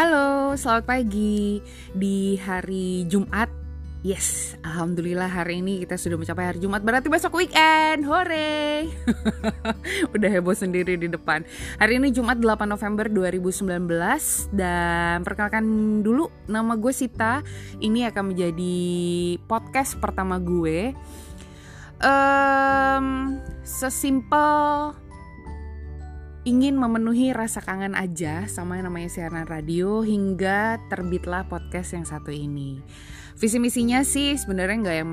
Halo, selamat pagi di hari Jumat. Yes, alhamdulillah hari ini kita sudah mencapai hari Jumat. Berarti besok weekend. Hore. Udah heboh sendiri di depan. Hari ini Jumat 8 November 2019 dan perkenalkan dulu nama gue Sita. Ini akan menjadi podcast pertama gue. Um, sesimpel ingin memenuhi rasa kangen aja sama yang namanya siaran radio hingga terbitlah podcast yang satu ini. Visi misinya sih sebenarnya nggak yang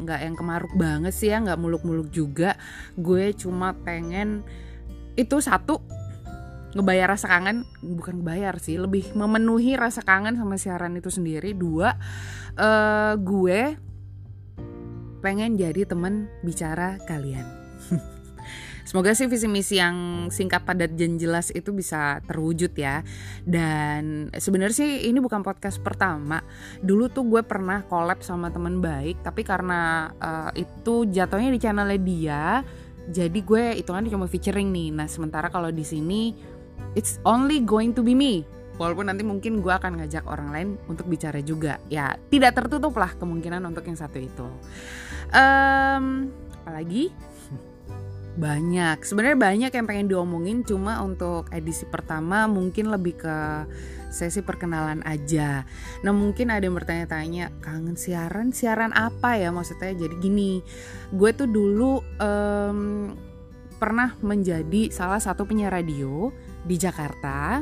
nggak yang kemaruk banget sih ya, nggak muluk-muluk juga. Gue cuma pengen itu satu ngebayar rasa kangen, bukan bayar sih, lebih memenuhi rasa kangen sama siaran itu sendiri. Dua, uh, gue pengen jadi teman bicara kalian. Semoga sih visi misi yang singkat padat dan jelas itu bisa terwujud ya. Dan sebenarnya sih ini bukan podcast pertama. Dulu tuh gue pernah collab sama teman baik, tapi karena uh, itu jatuhnya di channelnya dia, jadi gue hitungannya cuma featuring nih. Nah sementara kalau di sini it's only going to be me. Walaupun nanti mungkin gue akan ngajak orang lain untuk bicara juga. Ya tidak tertutup lah kemungkinan untuk yang satu itu. Um, apalagi banyak. Sebenarnya banyak yang pengen diomongin cuma untuk edisi pertama mungkin lebih ke sesi perkenalan aja. Nah mungkin ada yang bertanya-tanya kangen siaran? Siaran apa ya? Maksudnya jadi gini gue tuh dulu um, pernah menjadi salah satu penyiar radio di Jakarta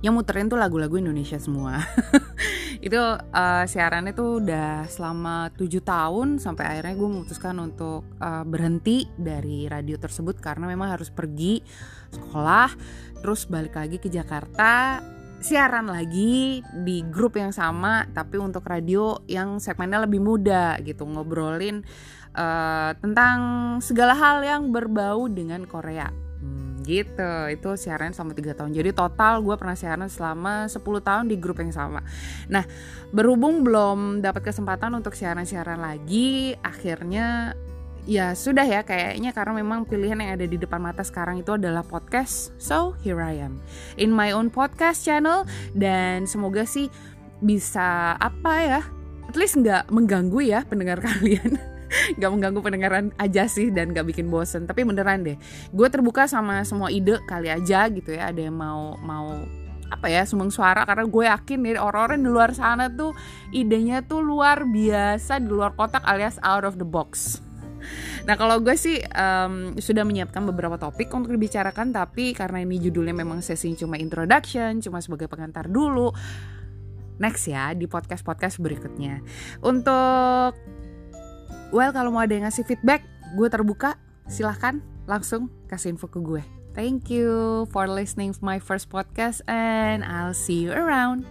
yang muterin tuh lagu-lagu Indonesia semua itu uh, siarannya tuh udah selama tujuh tahun sampai akhirnya gue memutuskan untuk uh, berhenti dari radio tersebut karena memang harus pergi sekolah terus balik lagi ke Jakarta siaran lagi di grup yang sama tapi untuk radio yang segmennya lebih muda gitu ngobrolin uh, tentang segala hal yang berbau dengan Korea gitu. Itu siaran selama tiga tahun. Jadi total gue pernah siaran selama 10 tahun di grup yang sama. Nah berhubung belum dapat kesempatan untuk siaran-siaran lagi akhirnya ya sudah ya kayaknya karena memang pilihan yang ada di depan mata sekarang itu adalah podcast so here I am. In my own podcast channel dan semoga sih bisa apa ya at least nggak mengganggu ya pendengar kalian gak mengganggu pendengaran aja sih dan gak bikin bosen tapi beneran deh gue terbuka sama semua ide kali aja gitu ya ada yang mau mau apa ya sumbang suara karena gue yakin nih orang-orang di luar sana tuh idenya tuh luar biasa di luar kotak alias out of the box Nah kalau gue sih um, sudah menyiapkan beberapa topik untuk dibicarakan tapi karena ini judulnya memang sesi cuma introduction, cuma sebagai pengantar dulu. Next ya di podcast-podcast berikutnya. Untuk Well, kalau mau ada yang ngasih feedback, gue terbuka. Silahkan langsung kasih info ke gue. Thank you for listening to my first podcast and I'll see you around.